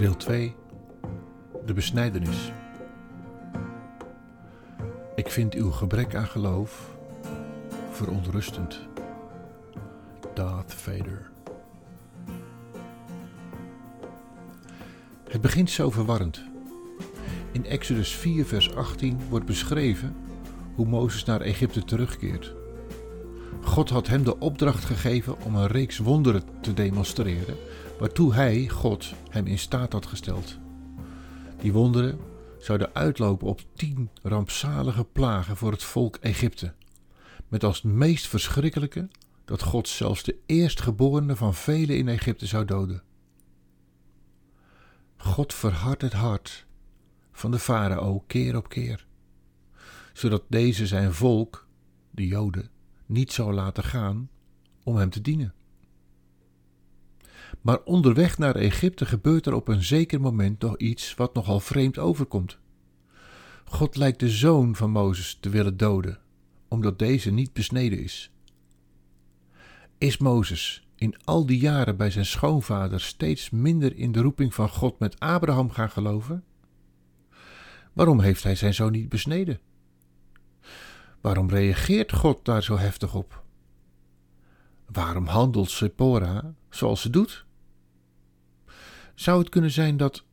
Deel 2 De besnijdenis. Ik vind uw gebrek aan geloof verontrustend. Darth Vader. Het begint zo verwarrend. In Exodus 4, vers 18 wordt beschreven hoe Mozes naar Egypte terugkeert. God had hem de opdracht gegeven om een reeks wonderen te demonstreren, waartoe hij, God, hem in staat had gesteld. Die wonderen zouden uitlopen op tien rampzalige plagen voor het volk Egypte, met als meest verschrikkelijke dat God zelfs de eerstgeborene van velen in Egypte zou doden. God verhardt het hart van de farao keer op keer, zodat deze zijn volk, de Joden, niet zou laten gaan om hem te dienen. Maar onderweg naar Egypte gebeurt er op een zeker moment nog iets wat nogal vreemd overkomt. God lijkt de zoon van Mozes te willen doden, omdat deze niet besneden is. Is Mozes in al die jaren bij zijn schoonvader steeds minder in de roeping van God met Abraham gaan geloven? Waarom heeft hij zijn zoon niet besneden? Waarom reageert God daar zo heftig op? Waarom handelt Sephora zoals ze doet? Zou het kunnen zijn dat.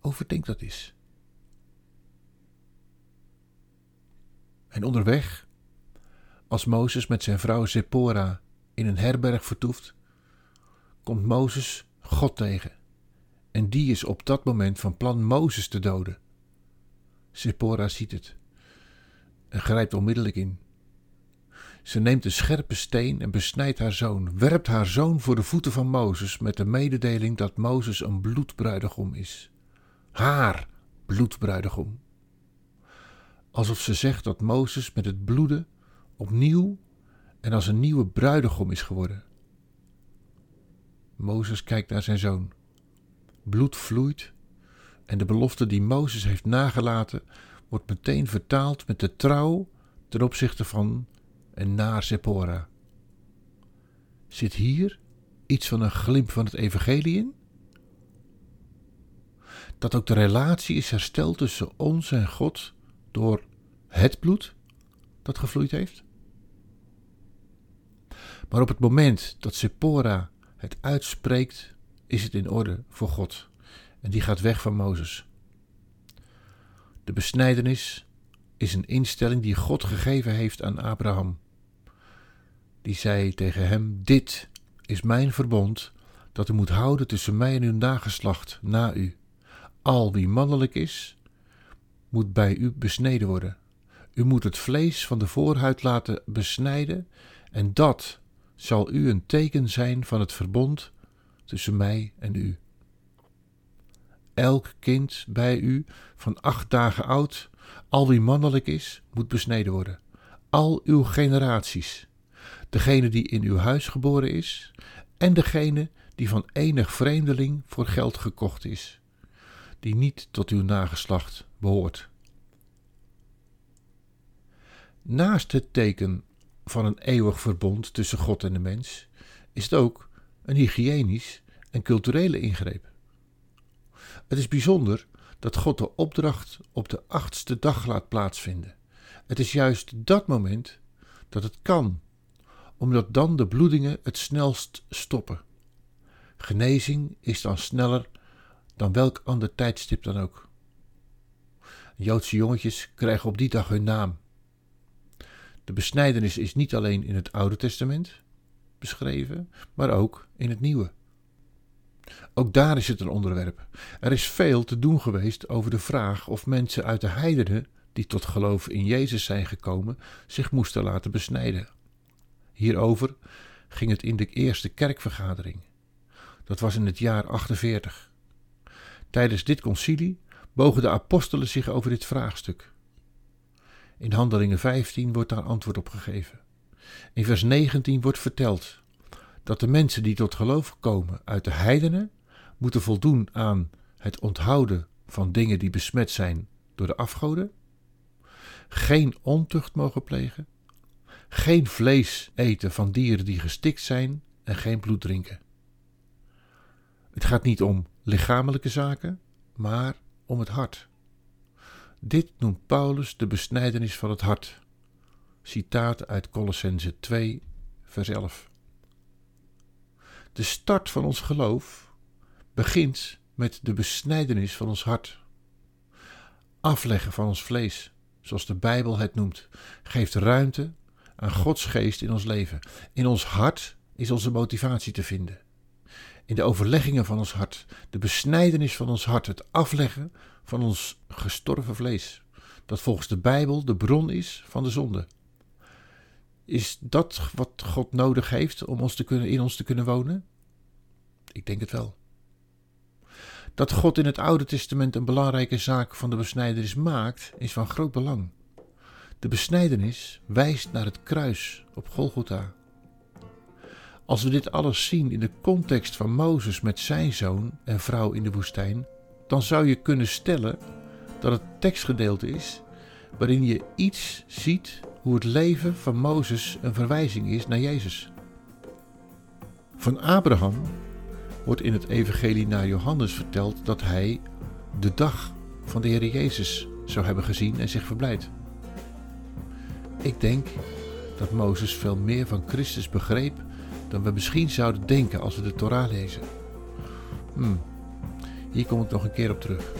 Overdenk dat eens. En onderweg, als Mozes met zijn vrouw Sephora in een herberg vertoeft, komt Mozes God tegen. En die is op dat moment van plan Mozes te doden. Sephora ziet het en grijpt onmiddellijk in. Ze neemt een scherpe steen en besnijdt haar zoon, werpt haar zoon voor de voeten van Mozes met de mededeling dat Mozes een bloedbruidegom is. Haar bloedbruidegom. Alsof ze zegt dat Mozes met het bloeden opnieuw en als een nieuwe bruidegom is geworden. Mozes kijkt naar zijn zoon. Bloed vloeit en de belofte die Mozes heeft nagelaten wordt meteen vertaald met de trouw ten opzichte van en naar Sephora. Zit hier iets van een glimp van het evangelie in? Dat ook de relatie is hersteld tussen ons en God door het bloed dat gevloeid heeft? Maar op het moment dat Sephora het uitspreekt, is het in orde voor God. En die gaat weg van Mozes. De besnijdenis is een instelling die God gegeven heeft aan Abraham. Die zei tegen hem: Dit is mijn verbond dat u moet houden tussen mij en uw nageslacht na u. Al wie mannelijk is, moet bij u besneden worden. U moet het vlees van de voorhuid laten besnijden, en dat zal u een teken zijn van het verbond tussen mij en u. Elk kind bij u van acht dagen oud, al wie mannelijk is, moet besneden worden. Al uw generaties, degene die in uw huis geboren is, en degene die van enig vreemdeling voor geld gekocht is, die niet tot uw nageslacht behoort. Naast het teken van een eeuwig verbond tussen God en de mens, is het ook een hygiënisch en culturele ingreep. Het is bijzonder dat God de opdracht op de achtste dag laat plaatsvinden. Het is juist dat moment dat het kan, omdat dan de bloedingen het snelst stoppen. Genezing is dan sneller dan welk ander tijdstip dan ook. Joodse jongetjes krijgen op die dag hun naam. De besnijdenis is niet alleen in het Oude Testament beschreven, maar ook in het Nieuwe. Ook daar is het een onderwerp. Er is veel te doen geweest over de vraag of mensen uit de heidenen, die tot geloof in Jezus zijn gekomen, zich moesten laten besnijden. Hierover ging het in de eerste kerkvergadering. Dat was in het jaar 48. Tijdens dit concilie bogen de apostelen zich over dit vraagstuk. In Handelingen 15 wordt daar antwoord op gegeven. In vers 19 wordt verteld dat de mensen die tot geloof komen uit de heidenen moeten voldoen aan het onthouden van dingen die besmet zijn door de afgoden, geen ontucht mogen plegen, geen vlees eten van dieren die gestikt zijn en geen bloed drinken. Het gaat niet om lichamelijke zaken, maar om het hart. Dit noemt Paulus de besnijdenis van het hart. Citaat uit Colossense 2, vers 11. De start van ons geloof begint met de besnijdenis van ons hart. Afleggen van ons vlees, zoals de Bijbel het noemt, geeft ruimte aan Gods geest in ons leven. In ons hart is onze motivatie te vinden. In de overleggingen van ons hart, de besnijdenis van ons hart, het afleggen van ons gestorven vlees, dat volgens de Bijbel de bron is van de zonde. Is dat wat God nodig heeft om ons te kunnen, in ons te kunnen wonen? Ik denk het wel. Dat God in het Oude Testament een belangrijke zaak van de besnijdenis maakt, is van groot belang. De besnijdenis wijst naar het kruis op Golgotha. Als we dit alles zien in de context van Mozes met zijn zoon en vrouw in de woestijn, dan zou je kunnen stellen dat het tekstgedeelte is waarin je iets ziet hoe het leven van Mozes een verwijzing is naar Jezus. Van Abraham wordt in het Evangelie naar Johannes verteld dat hij de dag van de Heer Jezus zou hebben gezien en zich verblijd. Ik denk dat Mozes veel meer van Christus begreep dan we misschien zouden denken als we de Torah lezen. Hmm, hier kom ik nog een keer op terug.